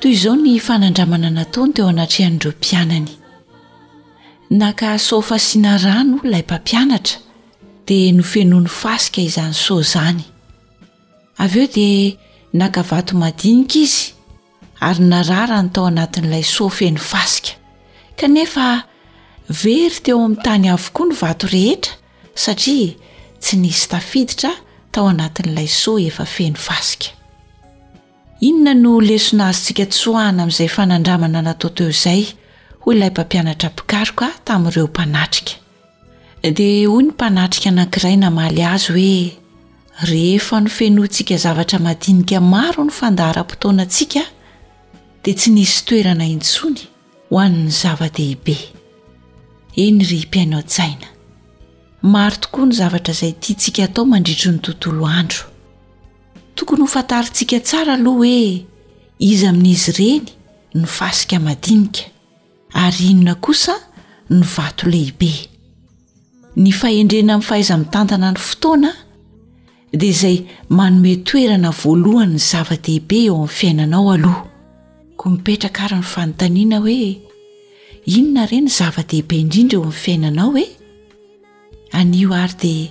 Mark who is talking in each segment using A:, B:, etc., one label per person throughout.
A: Toy izao ny fanandramana nataony teo anatrehan'ireo mpianany. Naka soa fasiana rano ilay mpampianatra dia nofenoiny fasika izany soa izany. Avy eo dia naka vato madinika izy ary nararany tao anatin'ilay soa feno fasika. Kanefa very teo amin'ny tany avokoa ny vato rehetra satria tsy nisy tafiditra tao anatin'ilay soa efa feno fasika. Inona no lesona azontsika tsoahana amin'izay fanandramana natao teo izay, hoy ilay mpampianatra mpikaroka tamin'ireo mpanatrika. Dia hoy ny mpanatrika anankiray namaly azy hoe, Rehefa nofenointsika zavatra madinika maro ny fandaharam-potoanantsika, dia tsy nisy toerana intsony ho an'ny zava-dehibe. Eny ry mpihaino an-tsaina, maro tokoa ny zavatra izay tiantsika atao mandritry ny tontolo andro. Tokony ho fantarintsika tsara aloha hoe iza amin'izy ireny ny fasika madinika, ary inona kosa ny vato lehibe. Ny fahendrena amin'ny fahaiza-mitantana ny fotoana dia izay manome toerana voalohany ny zava-dehibe eo amin'ny fiainanao aloha. Koa mipetraka ary ny fanontaniana hoe inona re ny zava-dehibe indrindra eo amin'ny fiainanao e? Anio ary dia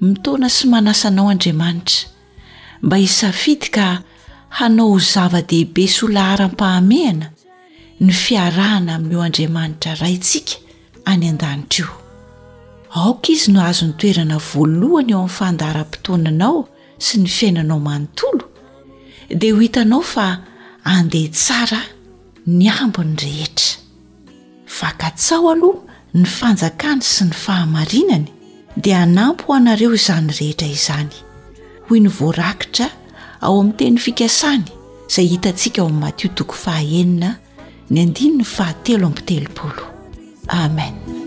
A: Mitaona sy manasa anao Andriamanitra mba hisafidy ka hanao ho zava-dehibe sy ho laharam-pahamehana ny fiarahana amin'io Andriamanitra Raintsika any an-danitra io. Aoka Izy no hahazo ny toerana voalohany eo amin'ny fandaharam-potoananao sy ny fiainanao manontolo, dia ho hitanao fa handeha tsara ny ambiny rehetra. Fa katsaho aloha ny fanjakany sy ny fahamarinany dia hanampy ho anareo izany rehetra izany, hoy ny voarakitra ao amin'ny teny fikasany izay hitantsika ao amin'ny Matio toko fahaenina ny andininy fahatelo amby telopolo. Amen.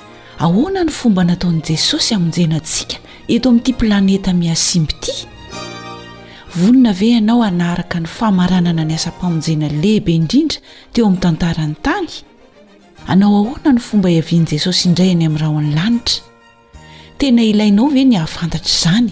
A: Ahoana no fomba nataon'i Jesosy hamonjena antsika eto amin'ity planeta mihasimba ity? Vonona ve ianao hanaraka ny famaranana ny asam-pamonjena lehibe indrindra teo amin'ny tantaran'ny tany? Hanao ahoana ny fomba hiavian'i Jesosy indray any amin'ny rahon'ny lanitra? Tena ilainao ve ny hahafantatra izany?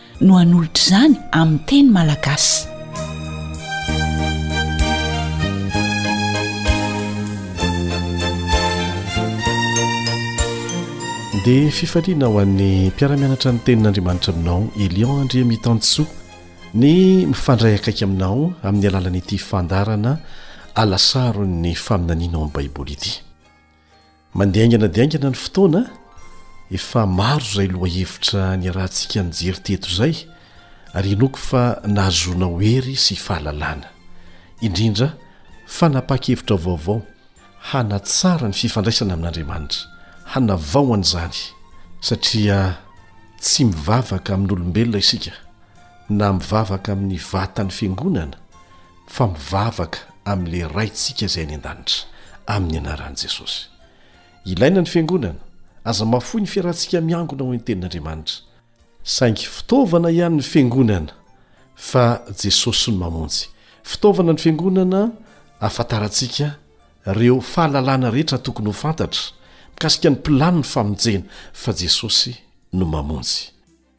A: no hanolotra izany amin'ny teny malagasy.
B: Dia fifaliana ho an'ny mpiara-mianatra ny tenin'Andriamanitra aminao Elion Andriamitansoa ny mifandray akaiky aminao amin'ny alalan'ity fandarana alasaron'ny faminanianao amin'ny Baiboly ity. Mandeha haingana dia haingana ny fotoana, efa maro izay lohahevitra niarahantsika nijery teto izay ary henoiko fa nahazoanao hery sy fahalalana, indrindra fanapahan-kevitra vaovao hanatsara ny fifandraisana amin'Andriamanitra, hanavao an'izany satria tsy mivavaka amin'olombelona isika na mivavaka amin'ny vatan'ny Fiangonana, fa mivavaka amin'ilay Raintsika izay any an-danitra, amin'ny anaran'i Jesosy. Ilaina ny Fiangonana, aza mahafoy ny fiarahantsika miangona ho an'ny Tenin'Andriamanitra. Saingy fitaovana ihany ny Fiangonana, fa Jesosy no Mamonjy. Fitaovana ny Fiangonana ahafantarantsika ireo fahalalana rehetra tokony ho fantatra, mikasika ny planin'ny famonjena, fa Jesosy no Mamonjy.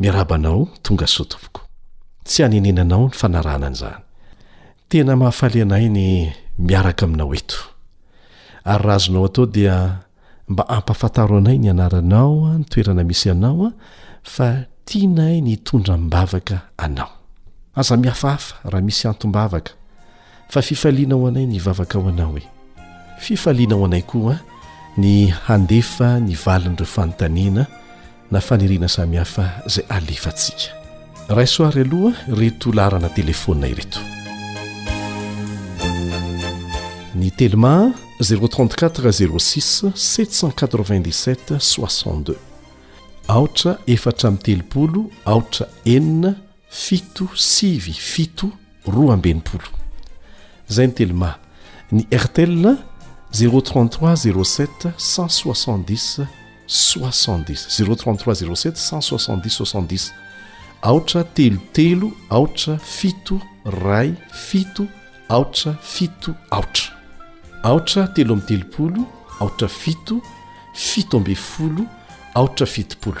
B: Miarahaba anao, tongasoa tompoko. Tsy hanenenanao ny fanarahana an'izany. Tena mahafaly anay ny miaraka aminao eto. Ary raha azonao atao dia mba ampafantaro anay ny anaranao, ny toerana misy anao fa tianay ny hitondra am-bavaka anao. Aza mihafahafa raha misy antom-bavaka. fa fifaliana ho anay ny hivavaka ho anao e fifaliana ho anay koa ny handefa ny valin'ireo fanontaniana na faniriana samihafa izay alefantsika raiso ary aloha reto laharana telefona ireto ny telma 034 06 797 62 aotra efatra amin'ny telopolo aotra enina fito sivy fito roa amby enimpolo. Izay ny Telma. Ny Airtel, zéro trente trois zéro sept cent soixante dix soixante dix, zéro trente trois zéro sept cent soixante dix soixante dix, aotra telo telo aotra fito ray fito aotra fito aotra. Aotra telo amby telopolo aotra fito fito ambin'ny folo aotra fitopolo.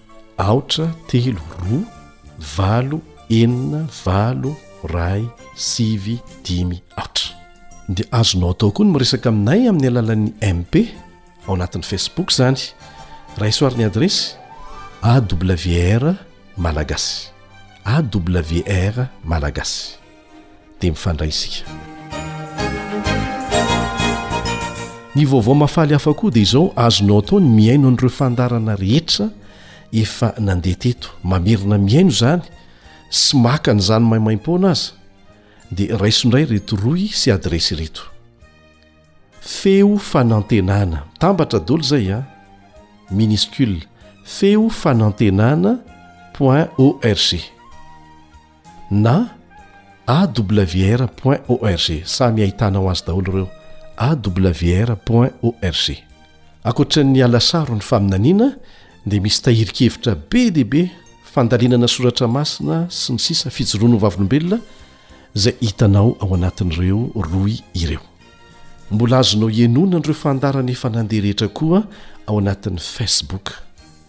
B: aotra, telo, roa, valo, enina, valo, ray, sivy, dimy, aotra. Dia azonao atao koa ny miresaka aminay amin'ny alalan'ny MP ao anatin'ny Facebook izany. Raiso ary ny adiresy AWR Malagasy. AWR Malagasy. dia mifandray isika ny vaovao mahafaly hafa koa dia izao azonao atao ny mihaino an'ireo fandarana rehetra efa nandeha teto mamerina mihaino izany sy maka nyizany maimaim-poana aza dia raisondray reto roy sy adresy ireto feo fanantenana mitambatra dolo izay a ah. miniscule feo fanantenana point org na awr point org samy ahitanao azy daholo ireo awr point org ankoatran'ny alasaro ny faminaniana dia misy tahirin-kevitra be dia be fandalinana soratra masina sy ny sisa fijoroana ho vavolombelona izay hitanao ao anatin'ireo rohy ireo mbola azonao ianonan'ireo fandarana efa nandeha rehetra koa ao anatin'ny facebook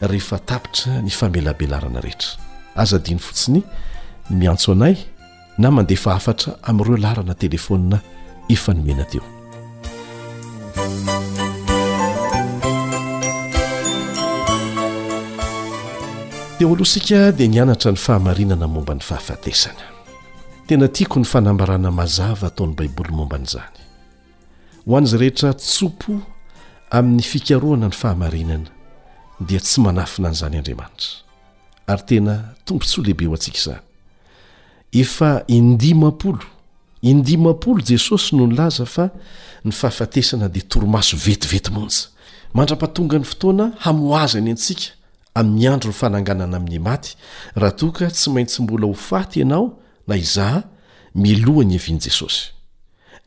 B: rehefa tapitra ny famelabelarana rehetra. Aza adino fotsiny ny miantso anay na mandefa hafatra amin'ireo laharana telefaonina efa nomena teo. Teo aloha isika dia nianatra ny fahamarinana momba ny fahafatesana. Tena tiako ny fanambarana mazava ataon'ny Baiboly momba an'izany. Ho an'izy rehetra tso-po amin'ny fikarohana ny fahamarinana dia tsy manafina an'izany Andriamanitra. Ary tena tombontsoa lehibe ho antsika izany. Efa indimampolo, indimampolo Jesosy no nilaza fa ny fahafatesana dia torimaso vetivety monja. Mandrapatonga ny fotoana hamohazany antsika amin'ny andro ny fananganana amin'ny maty raha toa ka tsy maintsy mbola ho faty ianao na izaho miloha ny hiavian'i Jesosy.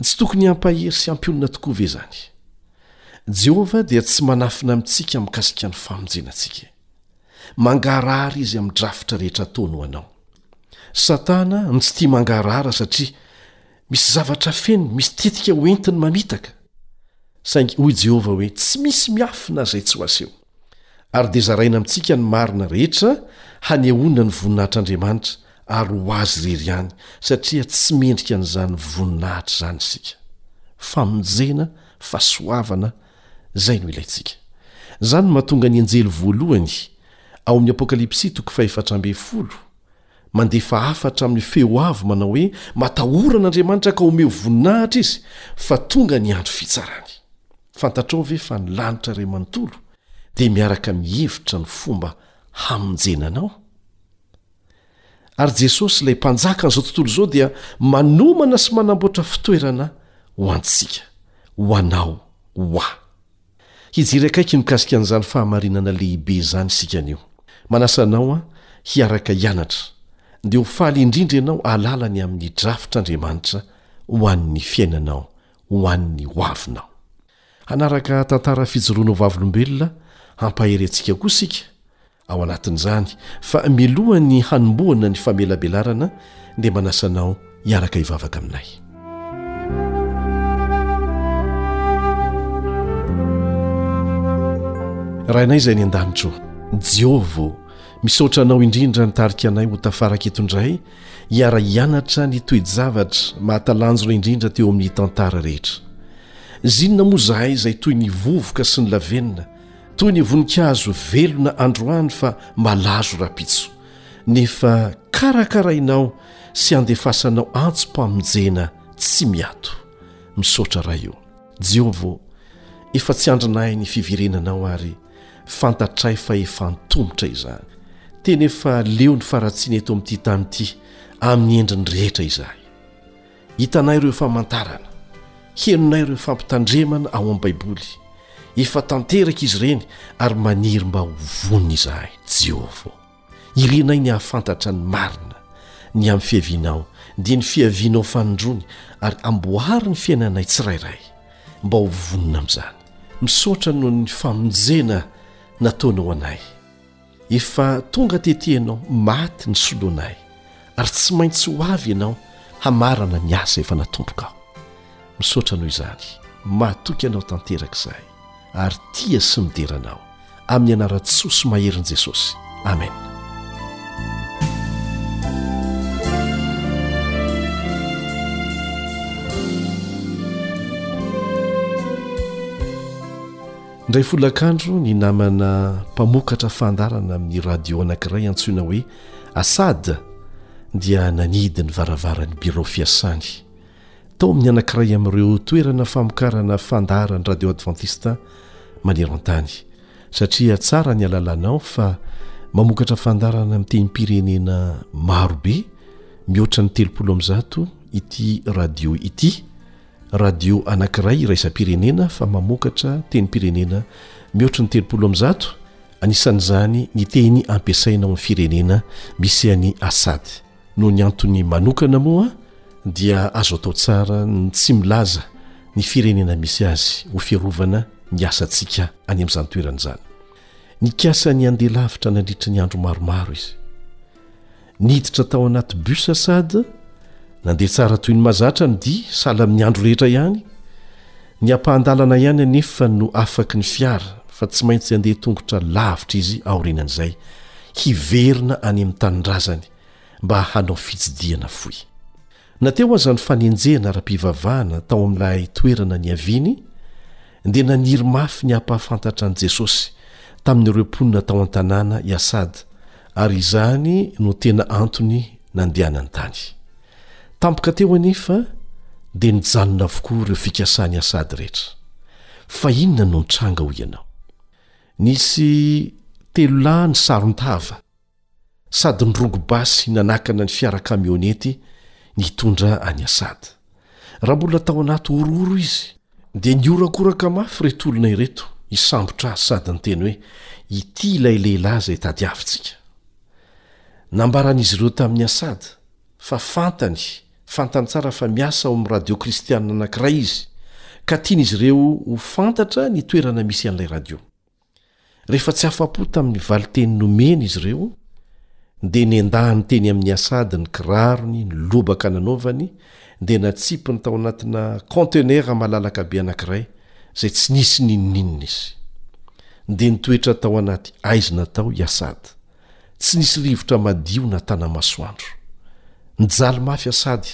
B: Tsy tokony hampahery sy hampionona tokoa ve izany? Jehovah dia tsy manafina amintsika mikasika ny famonjena antsika. Mangarahara izy amin'ny drafitra rehetra ataony ho anao. Satana no tsy tia mangarahara satria misy zavatra feniny, misy tetika hoentiny mamitaka. Saingy hoy Jehovah hoe tsy misy miafina izay tsy ho aseho. Ary dia zaraina amintsika ny marina rehetra hanehoana ny voninahitr'Andriamanitra ary ho Azy irery ihany, satria tsy mendrika an'izany voninahitra izany isika. Famonjena, fahasoavana, izay no ilaintsika. Izany no mahatonga ny anjely voalohany, ao amin'ny Apokalypsy toko fahefatra ambin'ny folo, mandefa hafatra amin'ny feo avo manao hoe, Matahora an'Andriamanitra ka omeo voninahitra Izy, fa tonga ny andro fitsarany. Fantatrao ve fa ny lanitra iray manontolo dia miaraka mihevitra ny fomba hamonjena anao? Ary Jesosy, ilay Mpanjakan'izao tontolo izao, dia manomana sy manamboatra fitoerana ho antsika, ho anao, ho ahy. Hijery akaiky mikasika an'izany fahamarinana lehibe izany isika anio. Manasa anao aho hiaraka hianatra, dia ho faly indrindra ianao hahalala ny amin'ny drafitr'Andriamanitra ho an'ny fiainanao ho an'ny hoavinao. Hanaraka tantara fijoroana ho vavolombelona hampahery antsika koa isika ao anatin'izany, fa milohan'ny hanombohana ny famelabelarana dia manasa anao hiaraka hivavaka aminay. Rainay izay any an-danitra ô, Jehovah ô, misaotra Anao indrindra nitarika anay ho tafaraka eto indray, hiara-hianatra ny toe-javatra mahatalanjona indrindra teo amin'ny tantara rehetra. Zinona moa izahay izay toy ny vovoka sy ny lavenona, toy ny voninkazo velona androany fa malazo rahampitso, nefa karakarainao sy andefasanao antsom-pamonjena tsy miato. Misaotra Ray o. Jehovah ô, efa tsy andrinay ny fiverenanao ary. Fantatray fa efa antomotra izany. Tena efa leo ny faharatsiana eto amin'ity tany ity, amin'ny endriny rehetra izany. Hitanay ireo famantarana, henonay ireo fampitandremana ao amin'ny Baiboly. Efa tanteraka izy ireny ary maniry mba ho vonona izahay. Jehovah ô! Irinay ny hahafantatra ny marina ny amin'ny fiavianao, dia ny fiavianao fanindroany, ary amboary ny fiainanay tsirairay mba ho vonona amin'izany. Misaotra noho ny famonjena nataonao anay. Efa tonga tety ianao, maty ny solonay, ary tsy maintsy ho avy ianao hamarana ny asa efa natombokao. Misaotra noho izany. Mahatoky anao tanteraka izahay. ary tia sy midera anao amin'ny anaran-tsoa sy maherin'i Jesosy. Amena. Indray folakandro ny namana mpamokatra fandarana amin'ny radio anankiray antsoina hoe Asad dia nanidy ny varavaran'ny birao fiasany. tao amin'ny anankiray amin'ireo toerana famokarana fandaharan-dRadio Advantista maneran-tany, satria tsara ny alalanao fa mamokatra fandaharana amin'ny tenim-pirenena maro be, mihoatra ny telopolo amby zato ity radio ity, radio anankiray iraisam-pirenena fa mamokatra tenim-pirenena mihoatra ny telopolo amby zato, anisan'izany ny teny ampiasaina ao amin'ny firenena misy an'i Assad. Noho ny antony manokana moa dia azo atao tsara ny tsy milaza ny firenena misy azy ho fiarovana ny asantsika any amin'izany toerana izany. Nikasa ny handeha lavitra nandritra ny andro maromaro izy. Niditra tao anaty bus sady nandeha tsara toy ny mazatra ny dia sahala amin'ny andro rehetra ihany. Ny ampahan-dalana ihany anefa no afaky ny fiara fa tsy maintsy andeha tongotra lavitra izy aorianan'izay hiverina any amin'ny tanindrazany mba hanao fitsidihana fohy. Na teo aza ny fanenjehana ara-pivavahana tao amin'ilay toerana niaviany dia naniry mafy ny hampahafantatra an'i Jesosy tamin'ireo mponina tao an-tanàna i Assad ary izany no tena antony nandehanany tany. Tampoka teo anefa dia nijanona avokoa ireo fikasan'i Assad rehetra. Fa inona no nitranga hoy ianao? Nisy telo lahy nisaron-tava sady nirongo basy nanakana ny fiara kamionety nitondra an'i Assad. Raha mbola tao anaty horohoro izy dia nihorakoraka mafy ireto olona ireto hisambotra azy sady niteny hoe, Ity ilay lehilahy izay tadiavintsika. Nambaran'izy ireo tamin'i Assad fa fantany, fantany tsara fa miasa ao amin'ny radio kristianina anankiray izy, ka tian'izy ireo ho fantatra ny toerana misy an'ilay radio. Rehefa tsy afa-po tamin'ny valinteny nomeny izy ireo, dia nendahany teny amin'ny Assad ny kirarony, ny lobaka nanaovany, dia natsipiny tao anatina conteneur malalaka be anankiray, izay tsy nisy n'inon'inona izy. Dia nitoetra tao anaty haizina tao i Assad. Tsy nisy rivotra madio na tana-masoandro. Nijaly mafy asady,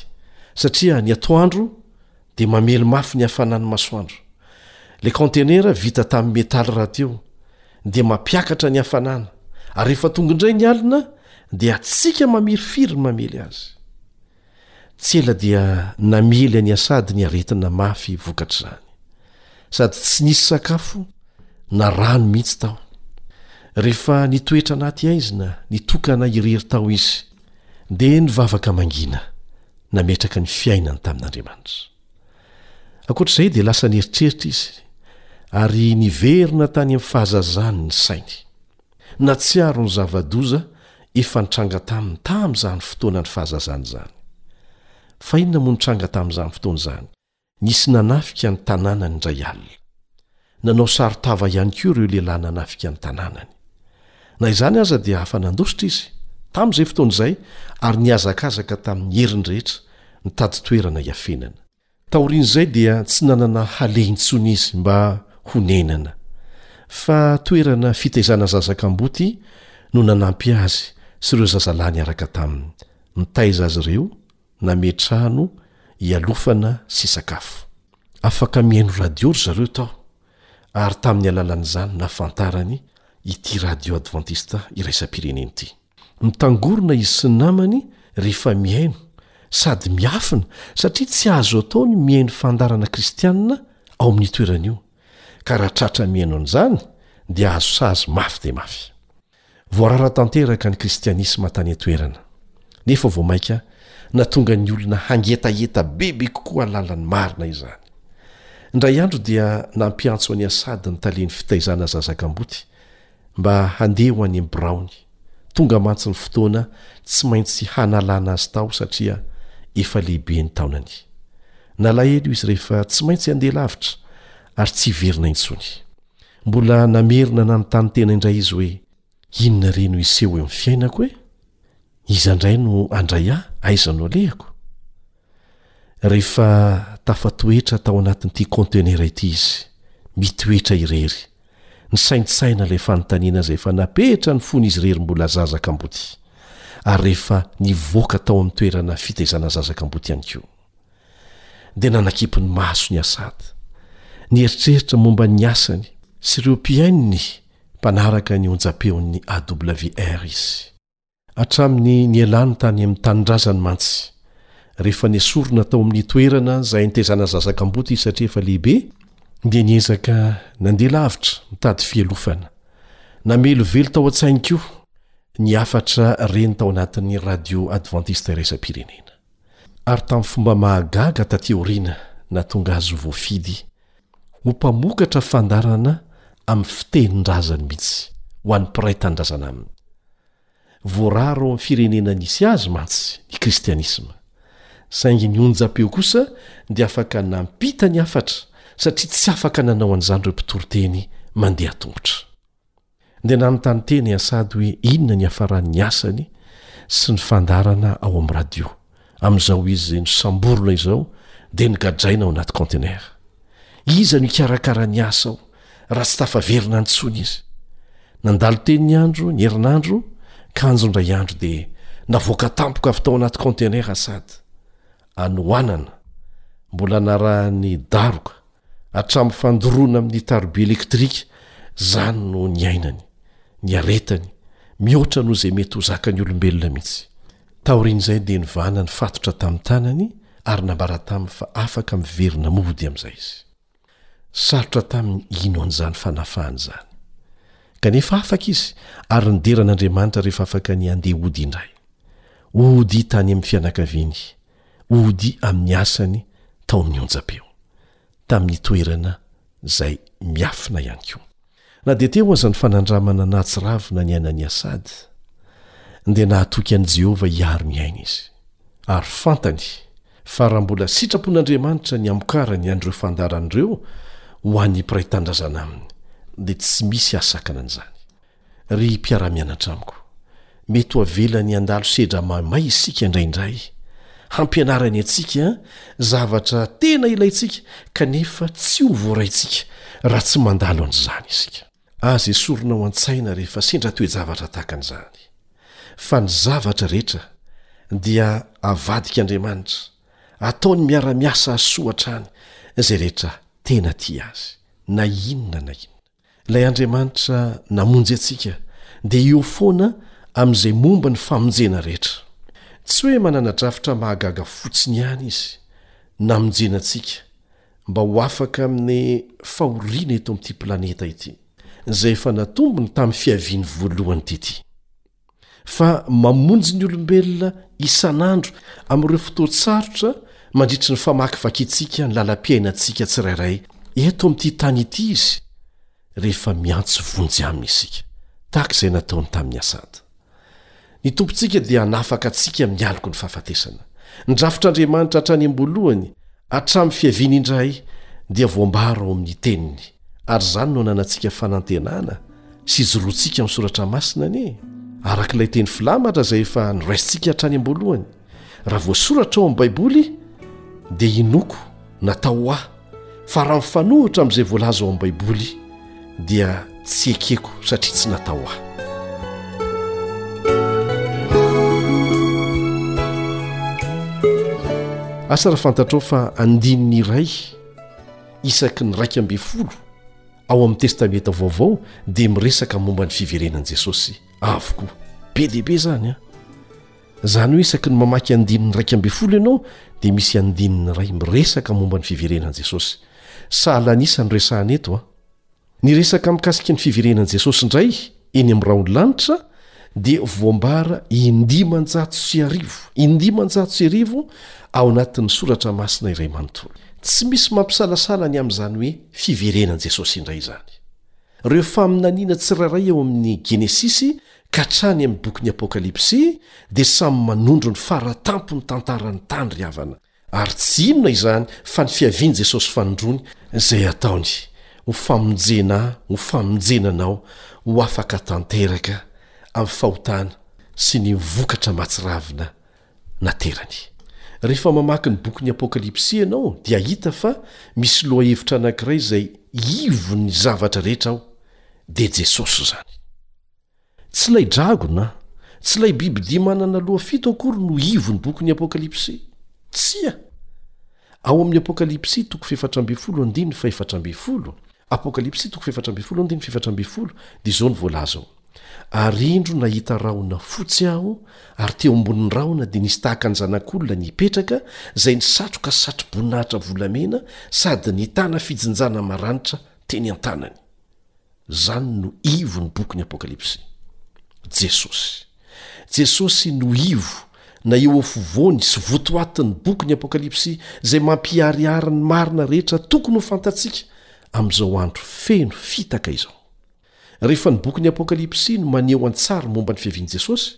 B: satria ny atoandro dia mamely mafy ny hafanan'ny masoandro. Ilay kaontenera vita tamin'ny metaly rahateo dia mampiakatra ny hafanana, ary rehefa tonga indray ny alina dia hatsiaka mamirifiry ny mamely azy. Tsy ela dia namely an'i Assad ny aretina mafy vokatr'izany, sady tsy nisy sakafo na rano mihitsy tao. Rehefa nitoetra anaty aizina nitokana irery tao izy, dia nivavaka mangina, nametraka ny fiainany tamin'Andriamanitra. Ankoatra izay dia lasa nieritreritra izy, ary niverina tany amin'ny fahazazany ny sainy. Natsiaro ny zava-doza efa nitranga taminy tamin'izany fotoanany fahazazany izany. Fa inona moa nitranga tamin'izany fotoana izany? Nisy nanafika ny tanànany indray alina. Nanao saron-tava ihany koa ireo lehilahy nanafika ny tanànany. Na izany aza dia afa nandositra izy, tamin'izay fotoana izay, ary nihazakazaka tamin'ny heriny rehetra, nitady toerana hiafenana. Taorian'izay dia tsy nanana haleha intsony izy mba honenana. Fa toerana fitaizana zaza kamboty no nanampy azy sy ireo zazalahy niaraka taminy. Mitaiza azy ireo, nametrahano ialofana sy sakafo. Afaka mihaino radio ry zareo tao, ary tamin'ny alalan'izany nahafantarany ity Radio Advantista Iraisam-pirenena ity. Mitangorona izy sy ny namany rehefa mihaino sady miafina satria tsy azo atao ny mihaino fandaharana kristianina ao amin'io toerana io, ka raha tratra mihaino an'izany dia azo sazy mafy dia mafy. Voarara tanteraka ny kristianisma tany an-toerana, nefa vao mainka nahatonga ny olona hangetaheta bebe kokoa hahalala ny marina izany. Indray andro dia nampiantso an'i Assad ny talen'ny fitaizana zaza kamboty, mba handeha ho any amin'ny biraony. Tonga mantsy ny fotoana tsy maintsy hanalana azy tao satria efa lehibe ny taonany. Nalahelo izy rehefa tsy maintsy handeha lavitra ary tsy hiverina intsony. Mbola namerina nanontany tena indray izy hoe, Inona re no hiseho eo amin'ny fiainako e? Iza indray no handray ahy? Aiza no alehako? Rehefa tafatoetra tao anatin'ity contenera ity izy, mitoetra irery, nisaintsaina ilay fanontaniana izay efa napetra ny fon'izy irery mbola zaza kamboty, ary rehefa nivoaka tao amin'ny toerana fitaizana zaza kamboty ihany koa. Dia nanakimpy ny masony Asad, nieritreritra momba ny asany sy ireo mpihaino ny mpanaraka ny onjam-peon'ny AWR izy. hatramin'ny nialany tany amin'ny tanindrazany mantsy, rehefa nesorina tao amin'ny toerana izay nitezana zaza kamboty izy satria efa lehibe, dia niezaka nandeha lavitra mitady fialofana. Namelovelo tao an-tsainy koa ny hafatra reny tao anatin'ny Radio Adventiste Iraisam-pirenena. Ary tamin'ny fomba mahagaga taty aoriana, nahatonga azy ho voafidy ho mpamokatra fandaharana amin'ny fitenin-drazany mihitsy, ho an'ny mpiray tanindrazana aminy. Voarara ao amin'ny firenena nisy azy mantsy ny kristianisma. Saingy ny onjampeo kosa dia afaka nampita ny hafatra satria tsy afaka nanao an'izany ireo mpitoriteny mandeha an-tongotra. Dia nanontany teny i Assad hoe inona ny hiafaran'ny asany sy ny fandaharana ao amin'ny radio. Amin'izao izy izay nosamborina izao dia nogadraina ao anaty kaontenera. Iza no hikarakara ny asa ao raha tsy tafaverina intsony izy? Nandalo teny ny andro, ny herinandro, kanjo indray andro dia navoaka tampoka avy tao anaty kaontenera sady anohanana. Mbola narahan'ny daroka hatramin'ny fandoroana amin'ny taroby elektrika izany no niainany. Niaretany mihoatra noho izay mety ho zakan'ny olombelona mihitsy. Taorian'izay dia novahana ny fatotra tamin'ny tanany ary nambara taminy fa afaka miverina mody amin'izay izy. Sarotra taminy hino an'izany fanafahana izany. Kanefa afaka izy ary nidera an'Andriamanitra rehefa afaka ny handeha hody indray. Hody tany amin'ny fianakaviany, hody amin'ny asany tao amin'ny onjam-peo. tamin'ny toerana izay miafina ihany koa. Na dia teo aza ny fanandramana nahatsiravina ny ainan'i Assad, dia nahatoky an'i Jehovah hiaro ny ainy izy, ary fantany fa raha mbola sitrapon'Andriamanitra ny hamokarany an'ireo fandaharana ireo ho an'ny mpiray tanindrazana aminy, dia tsy misy hahasakana an'izany. Ry mpiara-mianatra amiko, mety ho avelany handalo sedra maimay isika indraindray, hampianarany antsika zavatra tena ilaintsika kanefa tsy ho voaraintsika raha tsy mandalo an'izany isika. Aza esorina ao an-tsaina rehefa sendra toe-javatra tahaka an'izany, fa ny zavatra rehetra dia avadik'Andriamanitra, ataony miara-miasa hahasoa hatrany izay rehetra tena tia azy, na inona na inona. Ilay Andriamanitra namonjy antsika dia eo foana amin'izay momba ny famonjena rehetra. Tsy hoe manana-drafitra mahagaga fotsiny ihany izy namonjena antsika mba ho afaka amin'ny fahoriana eto amin'ity planeta ity, izay efa natombony tamin'ny fiaviany voalohany tety. fa mamonjy ny olombelona isan'andro amin'ireo fotoan-tsarotra mandritry ny famakivakintsika ny lalam-piainantsika tsirairay eto amin'ity tany ity izy rehefa miantso vonjy aminy isika tahaka izay nataony tamin'ny asady ny tompontsika dia hanafaka antsika amin'ny aloky ny fahafatesana ny drafitr'andriamanitra hatrany am-boalohany hatramin'ny fiaviany indray dia voambara ao amin'ny teniny ary izany no ananantsika fanantenana sy zoroantsika amin'ny soratra masina anie e! araka ilay teny filamatra izay efa noraisintsika hatrany am-boalohany raha voasoratra ao amin'ny baiboly dia hinoko natao ho ahy fa raha mifanohitra amin'izay voalaza ao amin'ny baiboly dia tsy ekeko satria tsy natao ho ahy asa raha fantatrao fa andininy iray isaky ny raika ambin'ny folo ao amin'ny Testamenta Vaovao dia miresaka momba ny fiverenan'i Jesosy avokoa. Be dia be izany an! Izany hoe isaky ny mamaky andininy iraika ambin'ny folo ianao dia misy andininy iray miresaka momba ny fiverenan'i Jesosy. Sahala an'isa no resahana eto an! Ny resaka mikasika ny fiverenan'i Jesosy indray Eny amin'ny raholanitra dia voambara indimanjato sy arivo indimanjato sy arivo ao anatin'ny soratra masina iray manontolo. Tsy misy mampisalasala ny amin'izany hoe fiverenan'i Jesosy indray izany. Ireo faminaniana tsirairay ao amin'ny Genesisy ka hatrany amin'ny bokin'ny Apokalypsy dia samy manondro ny fara tampon'ny tantaran'ny tany ry havana. Ary tsy inona izany fa ny fiavian'i Jesosy Fanindroany izay ataony ho famonjena ho famonjena anao ho afaka tanteraka amin'ny fahotana sy ny vokatra mahatsiravina naterany. Rehefa mamaky ny bokin'ny Apokalypsy ianao dia hita fa misy lohahevitra anankiray izay ivon'ny zavatra rehetra ao, dia Jesosy izany. Tsy ilay dragona, tsy ilay bibidia manana loha fito akory no ivon'ny bokin'ny Apokalypsy. Tsia! Ao amin'ny Apokalypsy toko fahefatra ambin'ny folo andininy fahefatra ambin'ny folo, Apokalypsy toko fahefatra ambin'ny folo andininy fahefatra ambin'ny folo, dia izao no voalaza ao, Ary indro nahita rahona fotsy aho, ary teo ambonin'ny rahona dia nisy tahaka ny zanak'olona nipetraka, izay nisatroka satroboninahitra volamena, sady nitana fijinjana maranitra teny an-tanany. Izany no ivon'ny bokin'ny Apokalypsy. Jesosy. Jesosy no ivo na eo afovoany sy votoatin'ny bokin'ny Apokalypsy izay mampiharihary ny marina rehetra tokony ho fantatsika amin'izao andro feno fitaka izao. Rehefa ny bokin'ny Apokalypsy no maneho an-tsary momba ny fiavian'i Jesosy,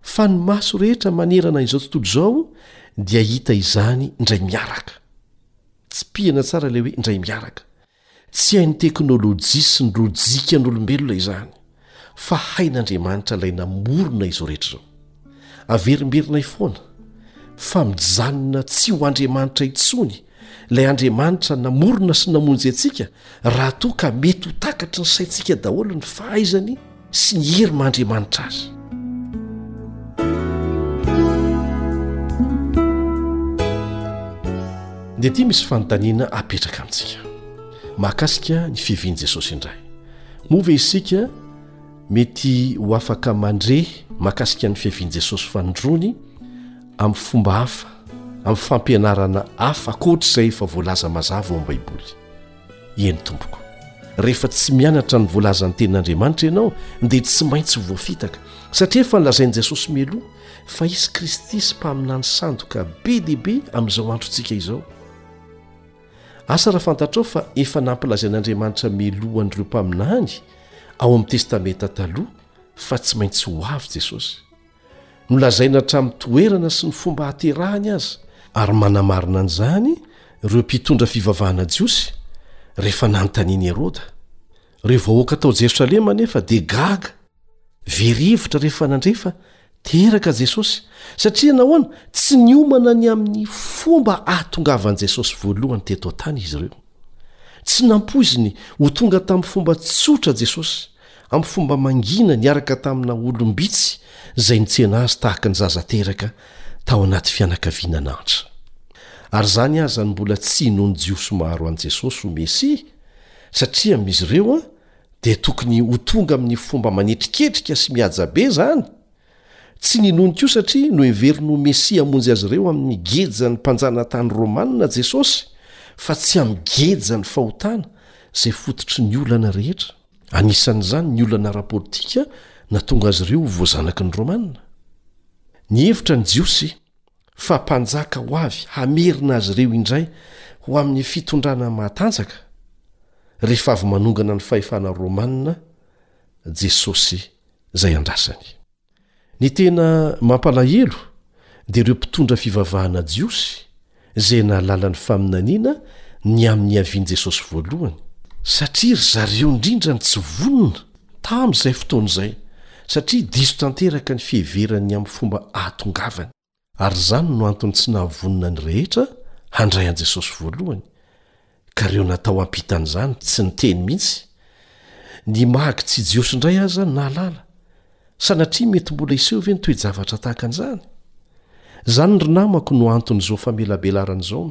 B: Fa ny maso rehetra manerana izao tontolo izao dia hita izany indray miaraka. Tsipihana tsara ilay hoe indray miaraka. Tsy hain'ny teknolojia sy ny lojikan'olombelona izany, fa hain'Andriamanitra ilay namorona izao rehetra izao. Averimberinay foana fa mijanona tsy ho Andriamanitra intsony Ilay Andriamanitra namorona sy namonjy antsika raha toa ka mety ho takatry ny saintsika daholo ny fahaizany sy ny hery maha Andriamanitra azy. Dia ity misy fanontaniana apetraka amintsika mahakasika ny fiavian'i Jesosy indray. Moa ve isika mety ho afaka mandre mahakasika ny fiavian'i Jesosy fanindroany amin'ny fomba hafa, amin'ny fampianarana hafa ankoatra izay efa voalaza mazava ao amin'ny Baiboly. Eny tompoko, rehefa tsy mianatra ny voalazan'ny Tenin'Andriamanitra ianao dia tsy maintsy ho voafitaka, satria efa nolazain'i Jesosy mialoha fa hisy Kristy sy mpaminany sandoka be dia be amin'izao androntsika izao. Asa raha fantatrao fa efa nampilazain'Andriamanitra mialoha an'ireo mpaminany ao amin'ny Testamenta Taloha fa tsy maintsy ho avy Jesosy. Nolazaina hatramin'ny toerana sy ny fomba haterahany aza, ary manamarina an'izany ireo mpitondra fivavahana jiosy rehefa nanontanian'i Heroda. Ireo vahoaka tao Jerosalema anefa dia gaga, very hevitra rehefa nandre fa teraka Jesosy. Satria nahoana? Tsy niomana ny amin'ny fomba hahatongavan'i Jesosy voalohany teto an-tany izy ireo. Tsy nampoiziny ho tonga tamin'ny fomba tsotra Jesosy. Amin'ny fomba mangina niaraka tamina olom-bitsy izay nitsena azy tahaka ny zaza teraka tao anaty fianakaviana an'antra. Ary izany aza no mbola tsy inoan'ny Jiosy maro an'i Jesosy ho Mesia, satria amin'izy ireo dia tokony ho tonga amin'ny fomba manetriketrika sy mihaja be izany. Tsy ninoany koa satria noheveriny ho Mesia hamonjy azy ireo amin'ny gejan'ny mpanjanatany romanina Jesosy, fa tsy amin'ny gejan'ny fahotana izay fototry ny olana rehetra. Anisan'izany ny olana ara-politika nahatonga azy ireo ho voazanaky ny Romana. Nihevitra ny Jiosy fa mpanjaka ho avy hamerina azy ireo indray ho amin'ny fitondrana matanjaka, rehefa avy manongana ny fahefana romana, Jesosy izay andrasany. Ny tena mampalahelo dia ireo mpitondra fivavahana jiosy izay nahalala ny faminaniana ny amin'ny niavian'i Jesosy voalohany, satria ry zareo indrindra no tsy vonona tamin'izay fotoana izay, satria diso tanteraka ny fiheverany amin'ny fomba ahatongavany. Ary izany no antony tsy nahavonona ny rehetra handray an'i Jesosy voalohany, ka ireo natao hampitan'izany tsy niteny mihitsy. Ny mahagy tsy Jiosy indray aza nahalala. Sanatria mety mbola hiseho ve ny toe-javatra tahaka an'izany? Izany ry namako no anton'izao famelabelaran'izao.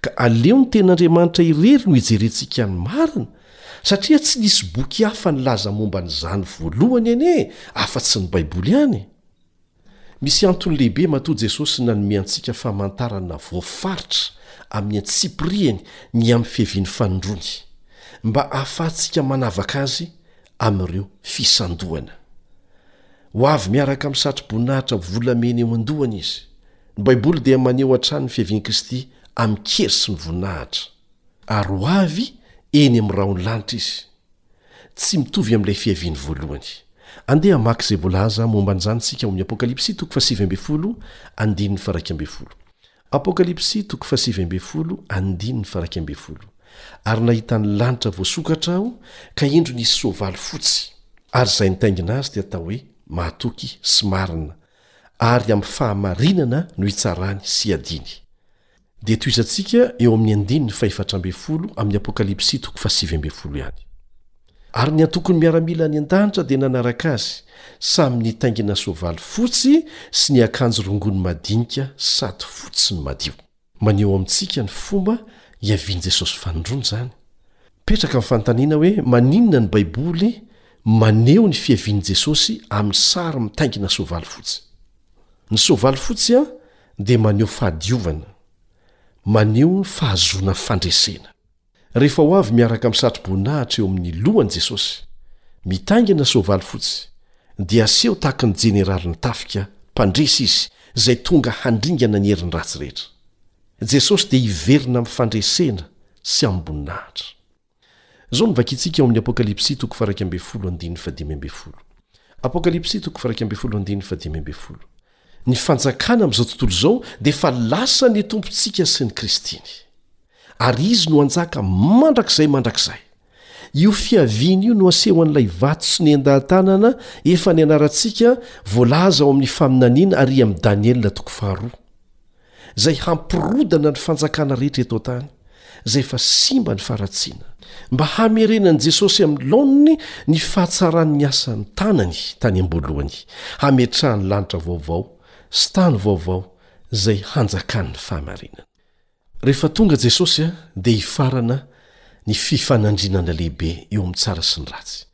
B: Ka aleo ny tenin'Andriamanitra irery no ijerentsika ny marina, satria tsy nisy boky hafa nilaza momba an'izany voalohany anie e, afa-tsy ny Baiboly ihany e! Misy antony lehibe matoa Jesosy nanome antsika famantarana voafaritra amin'ny antsipirihany ny amin'ny fiavian'ny fanindroany, mba hahafahantsika manavaka azy amin'ireo fisandohana. Ho avy miaraka amin'ny satroboninahitra volamena eo an-dohany izy. Ny Baiboly dia maneho hatrany ny fiavian'i Kristy amin-kery sy ny voninahitra, ary ho avy eny amin'ny rahon'ny lanitra izy. Tsy mitovy amin'ilay fiaviany voalohany. Andeha hamaky izay voalaza momba an'izany isika ao amin'ny Apokalypsy toko fahasivy ambin'ny folo andininy faharaika ambin'ny folo. Apokalypsy toko fahasivy ambin'ny folo andininy faharaika ambin'ny folo, Ary nahita ny lanitra voasokatra aho, ka indro nisy soavaly fotsy. Ary izay nitaingina azy dia atao hoe Mahatoky sy Marina, ary amin'ny fahamarinana no hitsarany sy hiadiany. Dia tohizantsika eo amin'ny andininy fahefatra ambin'ny folo amin'ny Apokalypsy toko fahasivy ambin'ny folo ihany. Ary ny antokon'ny miaramila any an-danitra dia nanaraka azy, samy nitaingina soavaly fotsy sy niakanjo rongony madinika sady fotsy ny madio. Maneho amintsika ny fomba hiavian'i Jesosy fanindroany izany. Petraka ny fanontaniana hoe maninona ny Baiboly maneho ny fiavian'i Jesosy amin'ny sary mitaingina soavaly fotsy. Ny soavaly fotsy dia maneho fahadiovana, maneho fahazoana fandresena. Rehefa ho avy miaraka amin'ny satroboninahitra eo amin'ny lohany Jesosy, mitaingina soavaly fotsy, dia aseho tahaka ny jeneralin'ny tafika mpandresy izy izay tonga handringana ny herin'ny ratsy rehetra. Jesosy dia hiverina amin'ny fandresena sy amim-boninahitra. Izao no vakintsika ao amin'ny Apokalypsy toko faha-iraika ambin'ny folo andininy faha-dimy ambin'ny folo. Ny fanjakana amin'izao tontolo izao dia efa lasan'ny Tompontsika sy ny Kristiny. Ary Izy no hanjaka mandrakizay mandrakizay. Io fiaviany io no asehon'ilay vato sy ny endahan-tanana efa nianarantsika voalaza ao amin'ny faminaniana ary amin'ny Daniela toko faharoa. izay hampirodana ny fanjakana rehetra eto an-tany, izay efa simba ny faharatsiana. Mba hamerenan'i Jesosy amin'ny laoniny ny fahatsaran'ny asan'ny tanany tany am-boalohany, hametrahany lanitra vaovao sy tany vaovao izay hanjakan'ny fahamarinana. Rehefa tonga Jesosy dia hifarana ny fifanandrinana lehibe eo amin'ny tsara sy ny ratsy.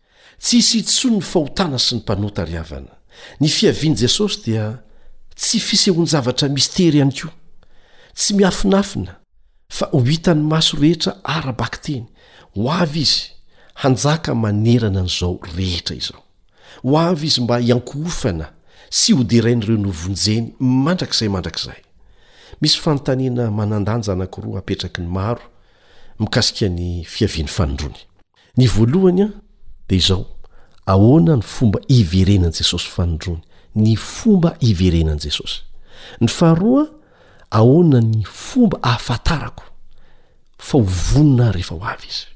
B: Tsy hisy intsony ny fahotana sy ny mpanota ry havana. Ny fiavian'i Jesosy dia tsy fisehoan-javatra mistery ihany koa, tsy miafinafina, fa ho hitan'ny maso rehetra ara-bakiteny. Ho avy izy hanjaka manerana an'izao rehetra izao. Ho avy izy mba hiankohofana sy hoderain'ireo novonjeny mandrakizay mandrakizay. Misy fanontaniana manan-danja anankiroa apetraky ny maro mikasika ny fiavian'ny Fanindroany. Ny voalohany an, dia izao, ahoana ny fomba iverenan'i Jesosy fanindroany, ny fomba iverenan'i Jesosy. Ny faharoa, ahoana ny fomba ahafantarako fa ho vonona ahy rehefa ho avy Izy.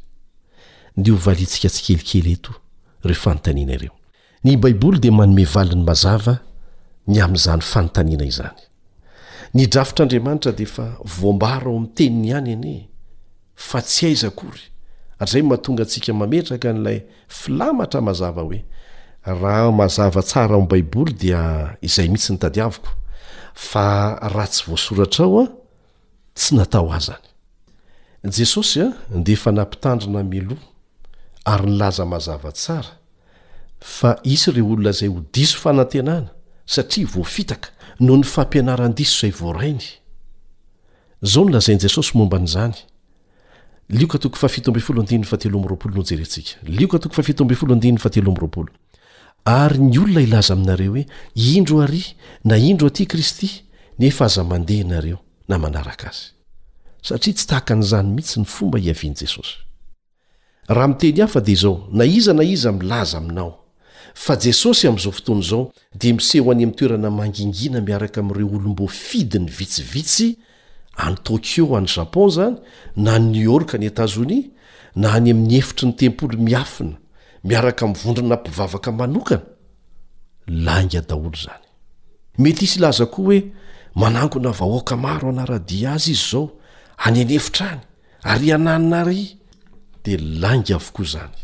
B: Ndeha hovaliantsika tsikelikely eto ireo fanontaniana ireo. Ny Baiboly dia manome valiny mazava ny amin'izany fanontaniana izany. Ny drafitr'Andriamanitra dia efa voambara ao amin'ny Teniny ihany anie, fa tsy aiza akory, hatr'izay no mahatonga antsika mametraka an'ilay filamatra mazava hoe, Raha mazava tsara ao amin'ny Baiboly dia izay mihitsy no tadiaviko, fa raha tsy voasoratra ao, Tsy natao azany. Jesosy dia efa nampitandrina mialoha ary nilaza mazava tsara fa hisy ireo olona izay ho diso fanantenana satria voafitaka noho ny fampianaran-diso izay voarainy. Izao no lazain'i Jesosy momba an'izany, Lioka toko fahafito ambin'ny folo andininy fahatelo amby roapolo no jerentsika. Lioka toko fahafito ambin'ny folo andininy fahatelo amby roapolo. Ary ny olona hilaza aminareo hoe, Indro arỳ! na Indro atỳ Kristy! nefa aza mandeha ianareo, na manaraka azy. Satria tsy tahaka an'izany mihitsy ny fomba hiavian'i Jesosy. Raha amin'ny teny hafa dia izao, na iza na iza milaza aminao, fa Jesosy amin'izao fotoana izao, dia miseho any amin'ny toerana mangingina miaraka amin'ireo olom-boafidiny vitsivitsy any Tokyo any Japon izany na any New York any Etazonia na any amin'ny efitry ny tempoly miafina miaraka amin'ny vondrona mpivavaka manokana, lainga daholo izany. Mety hisy hilaza koa hoe manangona vahoaka maro hanara-dia azy izy izao any an'efitra any ary ianà nary dia lainga avokoa izany.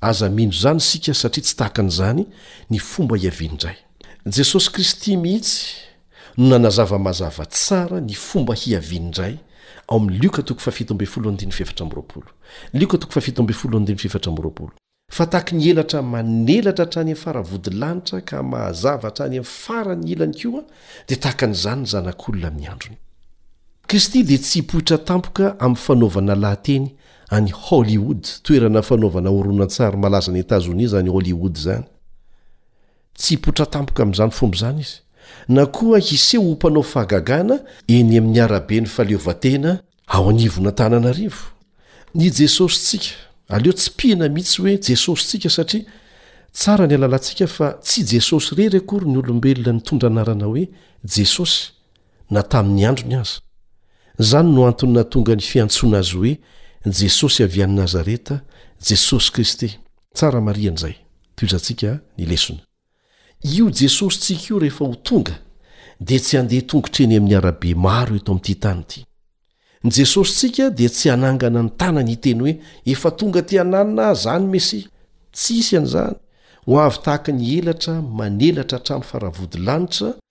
B: Aza mino izany isika satria tsy tahaka an'izany ny fomba iaviany indray. Jesosy Kristy mihitsy no nanazava mazava tsara ny fomba hiaviany indray ao amin'ny Lioka toko fahafito ambin'ny folo andininy fahefatra amby roapolo. Lioka toko fahafito ambin'ny folo andininy fahefatra amby roapolo. Fa tahaky ny elatra manelatra hatrany amin'ny fara-vodilanitra ka mahazava hatrany amin'ny farany ilany koa, dia tahaka an'izany ny Zanak'olona amin'ny androny. Kristy dia tsy hipoitra tampoka amin'ny fanaovana lahateny any Hollywood, toerana fanaovana horonantsary malazan'i Etazonia izany Hollywood izany. Tsy hipoitra tampoka amin'izany fomba izany izy, na koa hiseho ho mpanao fahagagana eny amin'ny araben'ny fahaleovantena ao anivon'Antananarivo. Ny Jesosintsika, aleo tsipihina mihitsy hoe Jesosintsika satria tsara ny halalantsika fa tsy Jesosy irery akory ny olombelona nitondra anarana hoe Jesosy, na tamin'ny androny aza. Izany no antony nahatonga ny fiantsoana azy hoe Jesosy avy any Nazareta, Jesosy Kristy. Tsara marihana izay. Tohizantsika ny lesona. Io Jesosintsika io rehefa ho tonga dia tsy handeha tongotra eny amin'ny arabe maro eto amin'ity tany ity. Ny Jesosintsika dia tsy hanangana ny tanany hiteny hoe efa tonga aty ananona aho zany Mesia. Tsy hisy an'izany. Ho avy tahaka ny elatra manelatra
C: hatramin'ny faravodilanitra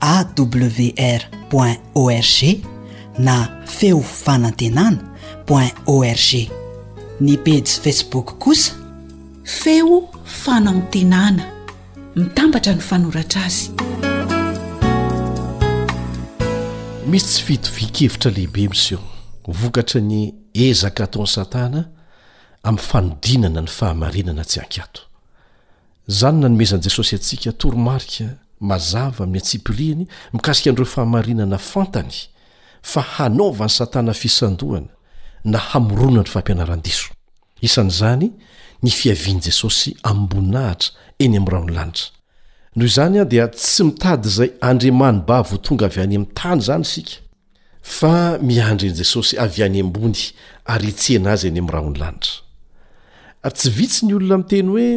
D: awr point org na feo fanantenana point org ny pejy facebook kosa
A: feo fanantenana mitambatra ny fanoratra azy
B: misy tsy fitovian-kevitra lehibe miseho vokatra ny ezaka ataon'i satana amin'ny fanodinana ny fahamarinana tsy ankiato Izany no nanomezan'i Jesosy antsika toromarika mazava amin'ny antsipirihiny mikasika an'ireo fahamarinana fantany fa hanaovan'i Satana fisandohana na hamoronana ny fampianaran-diso. Isan'izany ny fiavian'i Jesosy amim-boninahitra eny amin'ny rahon'ny lanitra. Noho izany, dia tsy mitady izay andriamanibavy ho tonga avy any amin'ny tany izany isika. Fa miandry an'i Jesosy avy any ambony ary hitsena azy any amin'ny rahon'ny lanitra. Ary tsy vitsy ny olona miteny hoe,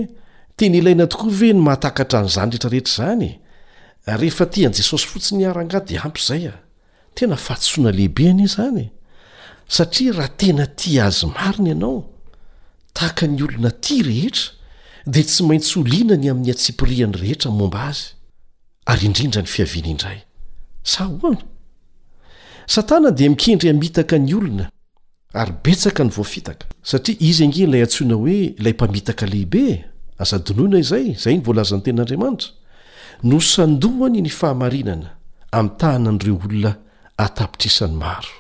B: Tena ilaina tokoa ve ny mahatakatra an'izany rehetrarehetra izany e? Rehefa tia an'i Jesosy fotsiny iha rangahy dia ampy izay a! Tena fahadisoana lehibe anie izany e! Satria raha tena tia Azy marina ianao, tahaka ny olona tia rehetra, dia tsy maintsy ho liana ny amin'ny antsipirihany rehetra momba Azy. Ary indrindra ny fiaviany indray. Sa ahoana? Satana dia mikendry hamitaka ny olona, ary betsaka ny voafitaka. Satria izy ange ilay antsoina hoe ilay mpamitaka lehibe e! Aza adinoina izay, izay no voalazan'ny Tenin'Andriamanitra. Nosandohany ny fahamarinana, amitahana an'ireo olona an-tapitrisany maro.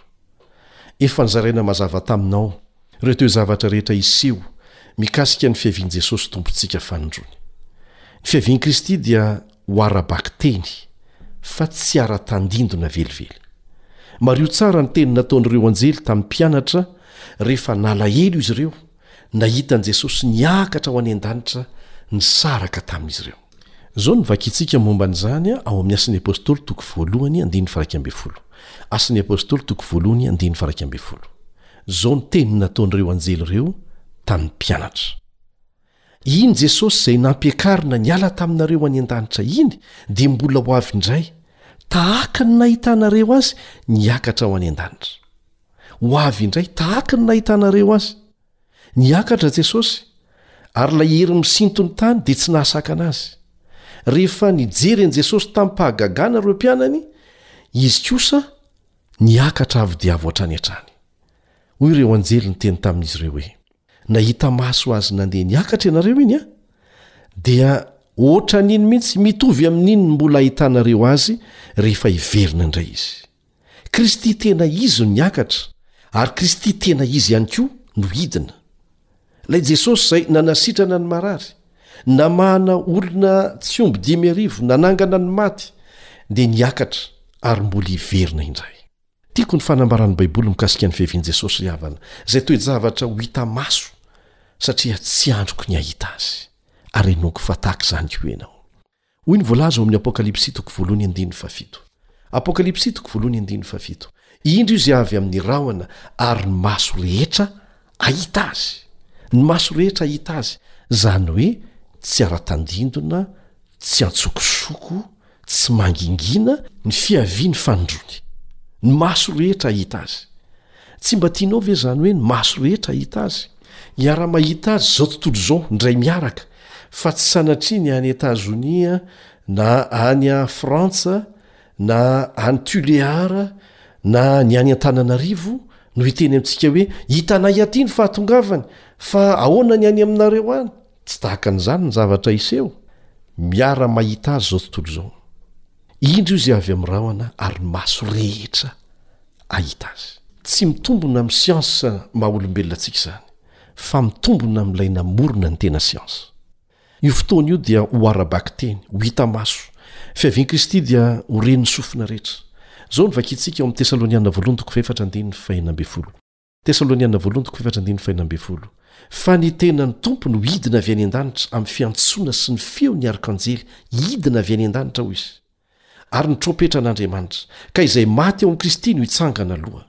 B: Efa nozaraina mazava taminao ireo toe-javatra rehetra hiseho mikasika ny fiavian'i Jesosy Tompontsika Fanindroany. Ny fiavian'i Kristy dia ho ara-bakiteny fa tsy ara-tandindona velively. Mariho tsara ny teny nataon'ireo anjely tamin'ny mpianatra rehefa nalahelo izy ireo Nahita an'i Jesosy niakatra ho any an-danitra nisaraka tamin'izy ireo. Izao no vakintsika momba an'izany ao amin'ny Asan'ny Apostoly toko voalohany andininy faha-iraika ambin'ny folo. Asan'ny Apostoly toko voalohany andininy faha-iraika ambin'ny folo. Izao ny teny nataon'ireo anjely ireo tamin'ny mpianatra. Iny Jesosy izay nampiakarina niala taminareo any an-danitra iny dia mbola ho avy indray, tahaka ny nahitanareo azy niakatra ho any an-danitra. Ho avy indray tahaka ny nahitanareo azy. Niakatra Jesosy, ary ilay hery misinto ny tany dia tsy nahasakana azy. Rehefa nijery an'i Jesosy tamim-pahagagana ireo mpianany, izy kosa niakatra avo dia avo hatrany hatrany. Hoy ireo anjely niteny tamin'izy ireo hoe, Nahita maso azy nandeha niakatra ianareo iny an? Dia hoatran'iny mihitsy, mitovy amin'iny no mbola hahitanareo azy rehefa hiverina indray izy. Kristy tena izy no niakatra, ary Kristy tena izy ihany koa no hidina. Ilay Jesosy izay nanasitrana ny marary, namahana olona tsy omby dimy arivo, nanangana ny maty, dia niakatra ary mbola hiverina indray. Tiako ny fanambaran'ny Baiboly mikasika ny fiavian'i Jesosy ry havana, izay toe-javatra ho hita maso, satria tsy andriko ny hahita azy, ary henoiko fa tahaka izany koa ianao. Hoy ny voalaza ao amin'ny Apokalypsy toko voalohany andininy fahafito. Apokalypsy toko voalohany andininy fahafito, Indro izy avy amin'ny rahona ary ny maso rehetra ahita azy. Ny maso rehetra ahita azy, izany hoe tsy ara-tandindona, tsy an-tsokosoko, tsy mangingina, ny fiaviany fanindroany. Ny maso rehetra ahita azy. Tsy mba tianao ve izany hoe ny maso rehetra ahita azy? Hiara-mahita azy izao tontolo izao indray miaraka fa tsy sanatria ny any Etazonia na any Frantsa na any Tuléar na ny any Antananarivo no hiteny amintsika hoe hitanay aty ny fahatongavany fa ahoana ny any aminareo any? Tsy tahaka an'izany ny zavatra hiseho. Miara-mahita azy izao tontolo izao. Indro izy avy amin'ny rahona ary ny maso rehetra ahita azy. Tsy mitombona amin'ny siansa maha olombelona antsika izany, fa mitombona amin'ilay namorona ny tena siansa. Io fotoana io dia ho ara-bakiteny, ho hita maso. Fiavian'i Kristy dia ho ren'ny sofina rehetra. Izao no vakintsika ao amin'ny Tesaloniana Voalohany toko fahefatra andininy fahenina ambin'ny folo. Tesaloniana Voalohany toko efatra andininy faheno ambin'ny folo, Fa ny tenan'ny Tompo no hidina avy any an-danitra amin'ny fiantsoana sy ny feon'ny arkanjely, hidina avy any an-danitra, hoy Izy, ary ny trompetra an'Andriamanitra, ka izay maty ao amin'i Kristy no hitsangana aloha.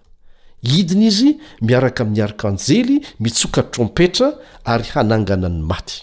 B: Hidina Izy miaraka amin'ny arkanjely mitsoka trompetra ary hanangana ny maty.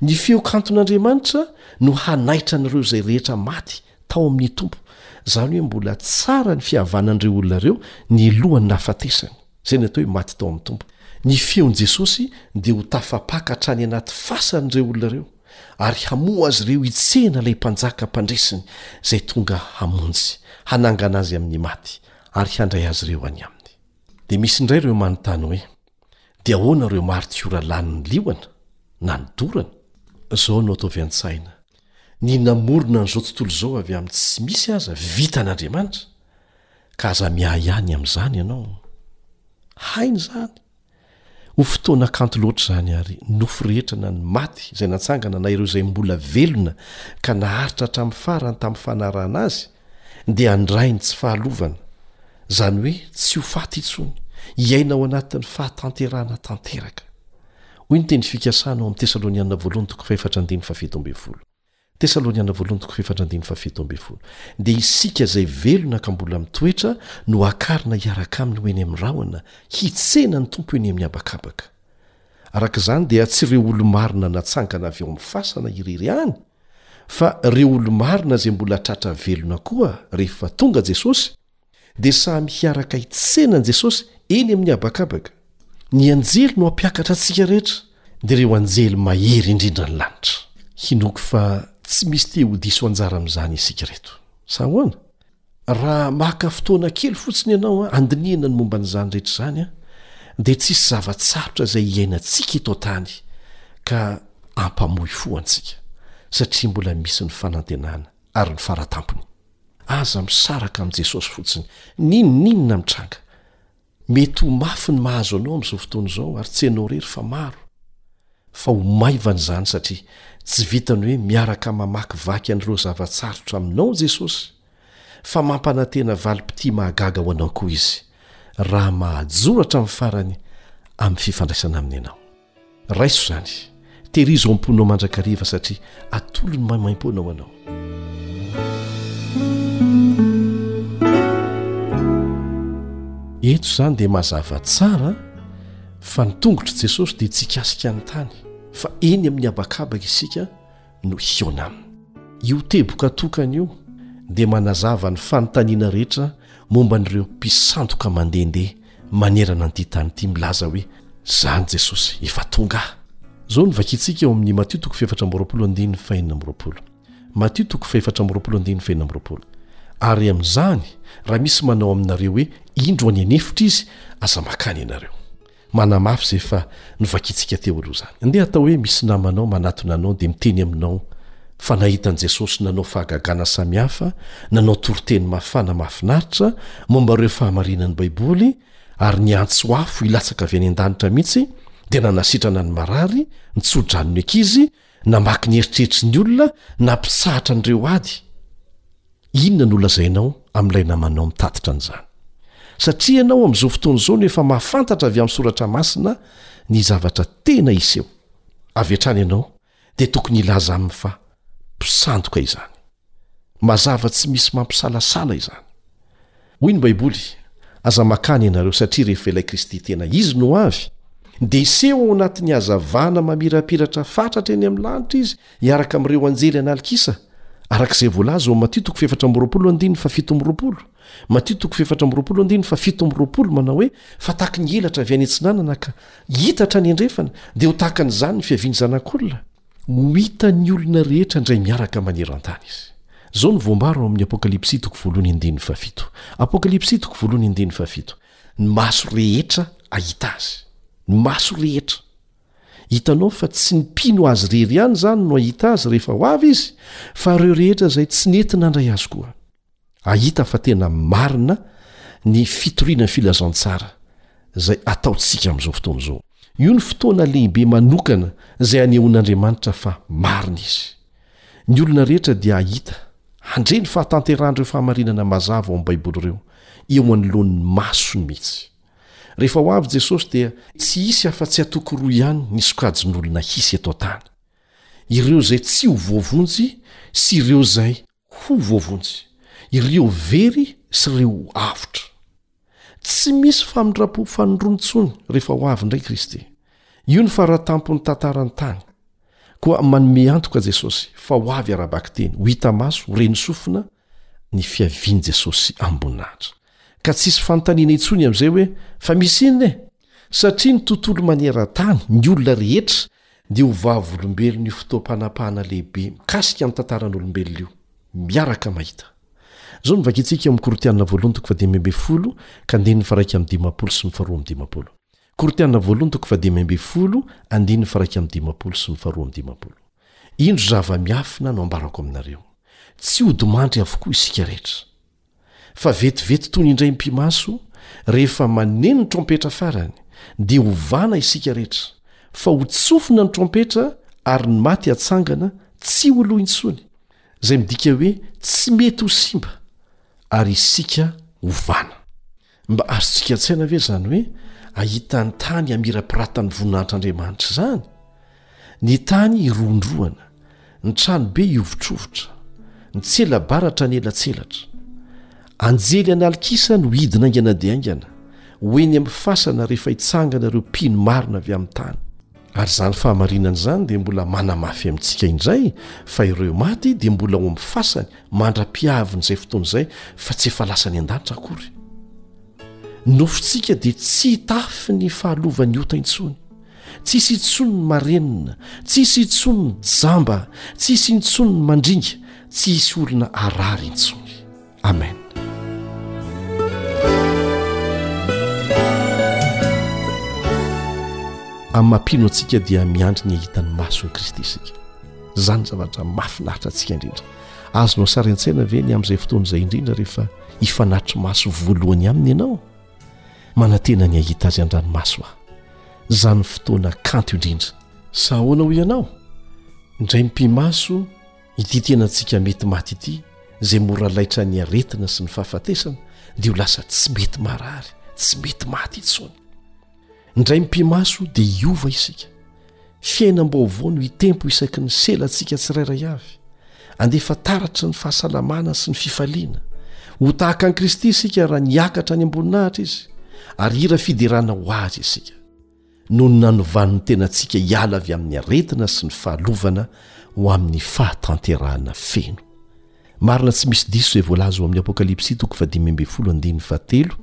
B: Ny feo kanton'Andriamanitra no hanaitra an'ireo izay rehetra maty tao amin'ny Tompo, izany hoe mbola tsara ny fihavanan'ireo olona ireo nilohan'ny nahafatesany, izay ny atao hoe maty tao amin'ny Tompo. Ny feon'i Jesosy dia ho tafapaka hatrany anaty fasan'ireo olona ireo, ary hamoha azy ireo hitsena ilay Mpanjaka mpandresiny izay tonga hamonjy, hanangana azy amin'ny maty, ary handray azy ireo any aminy. Dia misy indray ireo manontany hoe. Dia ahoana ireo maritiora lany ny liona na ny dorany? Izao no ataovy an-tsaina, Ny namorona an'izao tontolo izao avy amin'ny tsy misy aza vitan'Andriamanitra, ka aza miahiahy ny amin'izany ianao. Hainy izany! Ho fotoana kanto loatra izany ary nofy rehetra na ny maty izay natsangana na ireo izay mbola velona ka naharitra hatramin'ny farany tamin'ny fanarahana azy dia handray ny tsy fahalovana, izany hoe tsy ho faty intsony, hiaina ao anatin'ny fahatanterahana tanteraka. Hoy ny teny fikasana ao amin'ny Tesalonianina voalohany toko fahefatra andininy fahafito ambin'ny folo. Tesalonianina voalohany toko fahefatra andininy fahafito ambin'ny folo. Dia isika izay velona ka mbola mitoetra no hakarina hiaraka aminy ho eny amin'ny rahona, hitsena ny Tompo eny amin'ny habakabaka. Araka izany dia tsy ireo olo-marina natsangana avy ao amin'ny fasana irery ihany, Fa ireo olo-marina izay mbola tratra velona koa rehefa tonga Jesosy dia samy hiaraka hitsena an'i Jesosy eny amin'ny habakabaka. Ny anjely no hampiakatra antsika rehetra dia ireo anjely mahery indrindra ny lanitra. Hinoako fa tsy misy te ho diso anjara amin'izany isika ireto. Sa ahoana? Raha maka fotoana kely fotsiny ianao handinihana ny momba an'izany rehetra izany, dia tsy hisy zava-tsarotra izay hiainantsika eto an-tany ka hampamoy fo antsika, satria mbola misy ny fanantenana ary ny fara-tampony. Aza misaraka amin'i Jesosy fotsiny, n'inon'inona mitranga, Mety ho mafy ny mahazo anao amin'izao fotoana izao ary tsy ianao irery fa maro. Fa ho maivana izany satria tsy vitan'ny hoe miaraka mamakivaky an'ireo zava-tsarotra aminao Jesosy fa mampanantena valim-pitia mahagaga ho anao koa Izy raha mahajoratra amin'ny farany amin'ny fifandraisana aminy ianao. Raiso izany, tehirizo ao am-ponao mandrakariva satria atolony maimaim-poana ho anao. Eto izany dia mazava tsara fa ny tongotr'i Jesosy dia tsy hikasika ny tany fa eny amin'ny habakabaka isika no hihaona aminy. Io teboka tokana io dia manazava ny fanontaniana rehetra momba an'ireo mpisandoka mandehandeha manerana an'ity tany ity milaza hoe, Zany Jesosy, efa tonga aho. Izao no vakintsika ao amin'ny Matio toko fahefatra amby roapolo andininy fahenina amby roapolo. Matio toko fahefatra amby roapolo andininy fahenina amby roapolo. Ary amin'izany, raha misy manao aminareo hoe, Indro any an'efitra izy, aza makany ianareo. Manamafy izay efa novakintsika teo aloha izany. Andeha atao hoe misy namanao manatona anao dia miteny aminao fa nahita an'i Jesosy nanao fahagagana samihafa, nanao toriteny mafana mahafinaritra momba ireo fahamarinan'ny Baiboly ary niantso afo hilatsaka avy any an-danitra mihitsy dia nanasitrana ny marary, ny tso-dranon'ny ankizy, Namaky ny eritreritry ny olona nampitsahatra an'ireo ady. Inona no holazainao amin'ilay namanao mitatitra an'izany? Satria ianao amin'izao fotoana izao no efa mahafantatra avy amin'ny soratra masina ny zavatra tena hiseho. Avy hatrany ianao dia tokony hilaza aminy fa mpisandoka izany. Mazava tsy misy mampisalasala izany. Hoy ny Baiboly, Aza makany ianareo, satria rehefa ilay Kristy tena Izy no avy, dia hiseho ao anatin'ny hazavana mamirapiratra fatratra eny amin'ny lanitra Izy hiaraka amin'ireo anjely an'alkisa, araka izay voalaza ao amin'ny Matio toko fahefatra amby roapolo andininy fahafito amby roapolo. Matio toko fahefatra amby roapolo andininy fahafito amby roapolo manao hoe, Fa tahaky ny elatra avy any atsinanana ka hita hatrany andrefana, dia ho tahaka an'izany ny fiavian'ny Zanak'olona. Ho hitan'ny olona rehetra indray miaraka maneran-tany Izy. Izao no voambara ao amin'ny Apokalypsy toko voalohany andininy fahafito. Apokalypsy toko voalohany andininy fahafito. Ny maso rehetra hahita Azy. Ny maso rehetra. Hitanao fa tsy ny mpino Azy irery ihany izany no hahita Azy rehefa ho avy Izy, fa ireo rehetra izay tsy nety nandray Azy koa. Ahita fa tena marina ny fitoriana ny filazantsara izay ataontsika amin'izao fotoana izao. Io ny fotoana lehibe manokana izay anehoan'Andriamanitra fa marina Izy. Ny olona rehetra dia hahita, handre ny fahatanterahan'ireo fahamarinana mazava ao amin'ny Baiboly ireo, eo anoloan'ny masony mihitsy. Rehefa ho avy Jesosy dia tsy hisy afa-tsy antoko roa ihany ny sokajin'olona hisy eto an-tany, ireo izay tsy ho voavonjy sy ireo izay Ho voavonjy ireo very sy ireo avotra. Tsy misy famindram-po fanindroany intsony rehefa ho avy indray Kristy. Io ny faratampon'ny tantaran'ny tany. Koa manome antoka Jesosy fa ho avy ara-bakiteny, ho hita maso, ho ren'ny sofina ny fiavian'i Jesosy amim-boninahitra. Ka tsy hisy fanontaniana intsony amin'izay hoe, Fa misy inona e? Satria ny tontolo maneran-tany, ny olona rehetra, dia ho vavolombelon'io fotoam-panapahana lehibe mikasika ny tantaran'olombelona io, miaraka mahita. Izao no vakintsika eo amin'ny Korintiana voalohany toko fahadimy ambin'ny folo ka andininy faharaika amby dimampolo sy ny faharoa amby dimampolo. Korintiana voalohany toko fahadimy ambin'ny folo, andininy faharaika amby dimampolo sy ny faharoa amby dimampolo. Indro zava-miafina no ambarako aminareo, tsy hodimandry avokoa isika rehetra. fa vetivety toy ny indray mpi-maso rehefa maneno ny trompetra farany, dia hovana isika rehetra, fa ho tsofina ny trompetra ary ny maty hatsangana tsy ho lo intsony, izay midika hoe tsy mety ho simba, ary isika hovana. Mba azontsika an-tsaina ve izany hoe ahita ny tany hamirapiratan'ny voninahitr'Andriamanitra izany? Ny tany hirondrohana, ny tranobe hihovitrovitra, ny tsela-baratra hanela-tselatra. Anjely an'alkisa no hidina haingana dia haingana ho eny amin'ny fasana rehefa hitsangana ireo mpino marina avy amin'ny tany. Ary izany fahamarinana izany dia mbola manamafy amintsika indray fa ireo maty dia mbola ao amin'ny fasany mandra-pihavin'izay fotoana izay fa tsy efa lasa any an-danitra akory. Ny nofontsika dia tsy hitafy ny fahalovan'ny ota intsony. Tsy hisy intsony ny marenina, tsy hisy intsony ny jamba, tsy hisy intsony ny mandringa, tsy hisy olona harary intsony. amen amin'ny mampino antsika dia miandry ny ahitany masony kristy isika zany zavatra mafinaritra antsika indrindra azo no sary an-tsaina ve ny amin'izay fotoana izay indrindra rehefa hifanatry maso voalohany aminy ianao manantena ny ahita azy an-dranomaso aho zany fotoana kanto indrindra sa ahoana ho ianao indray mipimaso Ity tenantsika mety maty ity, izay mora laitra ny aretina sy ny fahafatesana, dia ho lasa tsy mety marary, tsy mety maty intsony. Indray mipi-maso dia hiova isika. Fiainam-baovao no hitempo isaky ny selantsika tsirairay avy. Andefa taratra ny fahasalamana sy ny fifaliana. Ho tahaka an'i Kristy isika raha niakatra any am-boninahitra izy, ary hira fiderana ho azy isika. noho ny nanovan'ny tenantsika hiala avy amin'ny aretina sy ny fahalovana ho amin'ny fahatanterahana feno. Marina tsy misy diso izay voalaza ao amin'ny Apokalypsy toko fahadimy ambin'ny folo andininy fahatelo.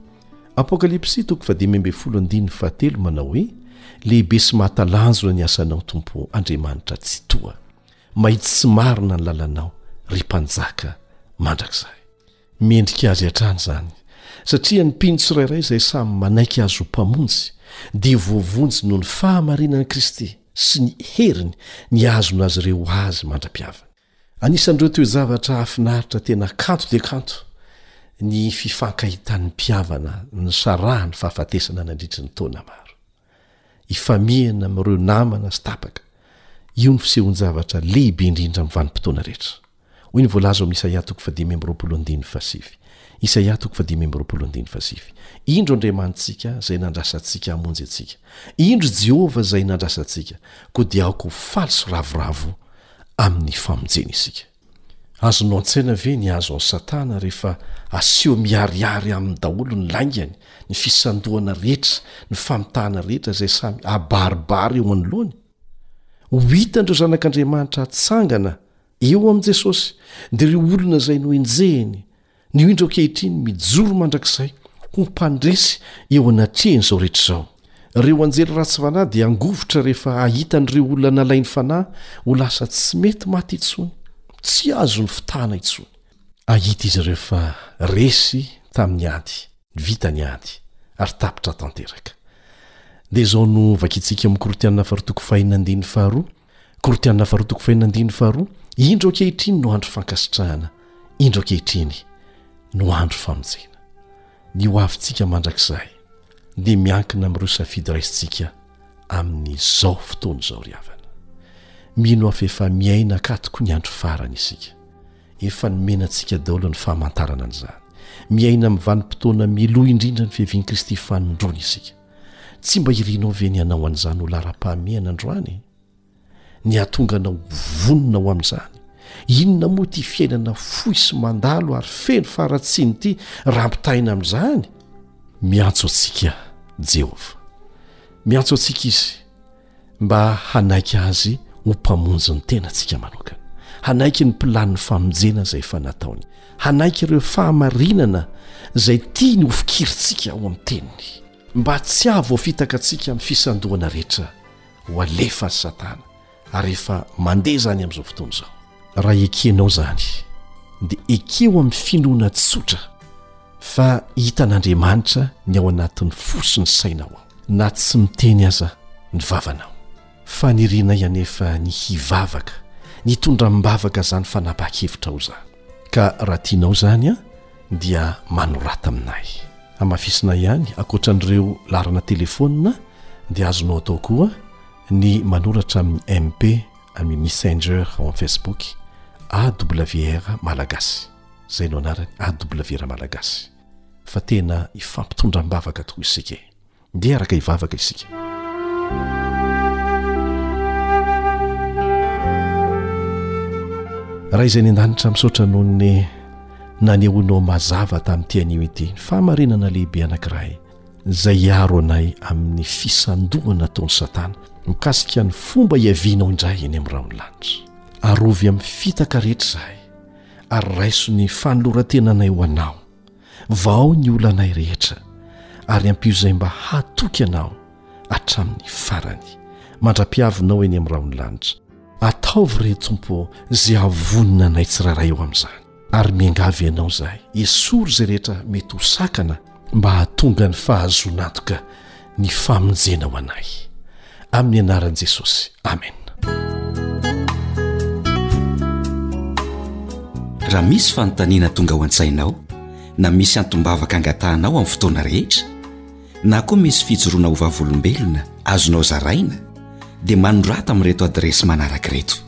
B: Apokalypsy toko fahadimy ambin'ny folo andininy fahatelo manao hoe lehibe sy mahatalanjona ny asanao Tompo Andriamanitra Tsitoha. Mahitsy sy marina ny lalanao ry Mpanjaka mandrakizay. Mendrika azy hatrany izany, satria ny mpino tsirairay izay samy manaiky azy ho Mpamonjy dia voavonjy noho ny fahamarinan'i Kristy sy ny heriny nihazona azy ireo ho Azy mandra-pihaviny. Anisan'ireo toe-javatra hahafinaritra tena kanto dia kanto ny fifankahitan'ny mpihavana nisaraha ny fahafatesana nandritry ny taona maro. ifamihana amin'ireo namana sy tapaka, io ny fisehoan-javatra lehibe indrindra amin'ny vanim-potoana rehetra. Hoy ny voalaza ao amin'ny Isaia toko fahadimy amby roapolo andininy fahasivy. Isaia toko fahadimy amby roapolo andininy fahasivy. Indro Andriamanitsika izay nandrasa antsika hamonjy antsika. Indro Jehovah izay nandrasa antsika, koa dia aoka ho faly sy ravoravo amin'ny famonjeny isika. Azonao an-tsaina ve ny hazo an'i Satana rehefa aseho miharihary aminy daholo ny laingany, ny fisandohana rehetra, ny famitahana rehetra izay samy abaribary eo anoloany? Ho hitan'ireo zanak'Andriamanitra hatsangana eo amin'i Jesosy, dia ireo olona izay nohenjehiny, Ny indro ankehitriny mijoro mandrakizay ho mpandresy eo anatrehin'izao rehetra izao. Ireo anjely ratsy fanahy dia hangovitra rehefa hahita an'ireo olona nalain'ny fanahy ho lasa tsy mety maty intsony, tsy azon'ny fitahana intsony. Hahita izy ireo fa resy tamin'ny ady, vita ny ady, ary tapitra tanteraka. Dia izao no vakintsika amin'ny Korintiana faharoa toko fahenina andininy faharoa, Korintiana faharoa toko fahenina andininy faharoa, indro ankehitriny no andro fankasitrahana, indro ankehitriny no andro famonjena. Ny ho avintsika mandrakizay dia miankina amin'ireo safidy raisintsika amin'izao fotoana izao ry havana. Mino aho fa efa miaina akatoko ny andro farany isika. Efa nomena antsika daholo ny famantarana an'izany. Miaina amin'ny vanim-potoana mialoha indrindra ny fiavian'i Kristy fanindroany isika. Tsy mba irinao ve ny hanao an'izany ho laharam-pahamehana androany? Ny hahatonga anao vonona ho amin'izany? Inona moa ity fiainana fohy sy mandalo ary feno faharatsiana ity raha ampitahaina amin'izany? Miantso antsika Jehovah. Miantso antsika izy. mba hanaiky azy ho mpamonjy ny tenantsika manokana, hanaiky ny planin'ny famonjena izay efa nataony, hanaiky ireo fahamarinana izay tiany ho fikirintsika ao amin'ny teniny, mba tsy hahavoafitaka antsika amin'ny fisandohana rehetra ho alefan'i Satana ary efa mandeha izany amin'izao fotoana izao. Raha ekenao izany, dia ekeo amin'ny finoana tsotra fa hitan'Andriamanitra ny ao anatin'ny fo sy ny sainao ao, na tsy miteny aza ny vavanao. Fanirianay anefa ny hivavaka, ny hitondra am-bavaka izany fanapahan-kevitrao izany. Ka raha tianao izany, dia manorata aminay. Hamafisinay ihany, ankoatra an'ireo laharana telefaonina, dia azonao atao koa ny manoratra amin'ny MP. amin'ny messenger ao amin'ny facebook awr malagasy izay no anarany awr malagasy fa tena hifampitondra am-bavaka tokoa isika e ndeha araka hivavaka isika raha izay ny an-danitra misaotra noho ny nanehoanao mazava tamin'ity anio ity ny fahamarinana lehibe anankiray izay hiaro anay amin'ny fisandohana ataon'i Satana mikasika ny fomba hiavianao indray eny amin'ny rahon'ny lanitra. Arovy amin'ny fitaka rehetra izahay, ary raiso ny fanoloran-tenanay ho anao. Vao ny olanay rehetra, ary ampio izay mba hatoky anao hatramin'ny farany, mandra-piavinao eny amin'ny rahon'ny lanitra. Ataovy re, Tompo ô, izay hahavonona anay tsirairay eo amin'izany. ary miangavy Anao izahay, esory izay rehetra mety ho sakana mba hahatonga ny fahazoan'antoka ny famonjena ho anay. Amin'ny anaran'i Jesosy. Amena.
C: Raha misy fanontaniana tonga ao an-tsainao, na misy antom-bavaka angatahanao amin'ny fotoana rehetra, na koa misy fijoroana ho vavolombelona azonao zaraina, dia manorata amin'ireto adiresy manaraka
D: ireto.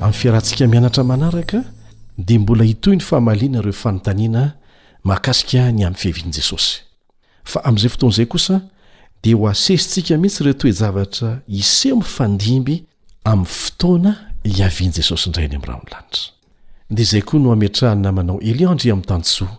B: amin'ny fiarantsika mianatra manaraka dia mbola hitoy ny famaliana ireo fanontaniana mahakasika ny amin'ny fihavian'i jesosy fa amin'izay fotoana izay kosa dia ho asesintsika mihitsy ireo toejavatra iseho mifandimby amin'ny fotoana hiavian'i jesosy indray any amin'nyraha ny lanitra dia izay koa no hametrahany namanao eliandry amin'ny
E: tansoa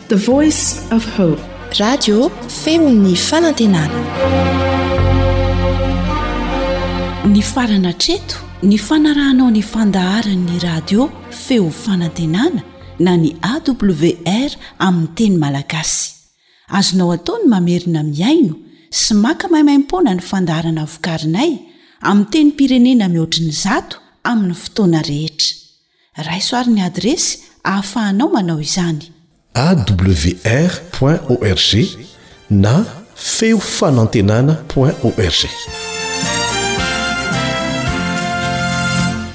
F: The voice of hope.
G: Radio feon'ny fanantenana.
A: Nifarana hatreto ny fanarahanao ny fandaharan'ny radio feo fanantenana na ny AWR amin'ny teny malagasy. Azonao atao ny mamerina mihaino sy maka maimaimpoana ny fandaharana vokarinay amin'ny tenim-pirenena mihoatry ny zato amin'ny fotoana rehetra. Raiso ary ny adiresy ahafahanao manao izany.
B: awr point org na feo fanantenana point org.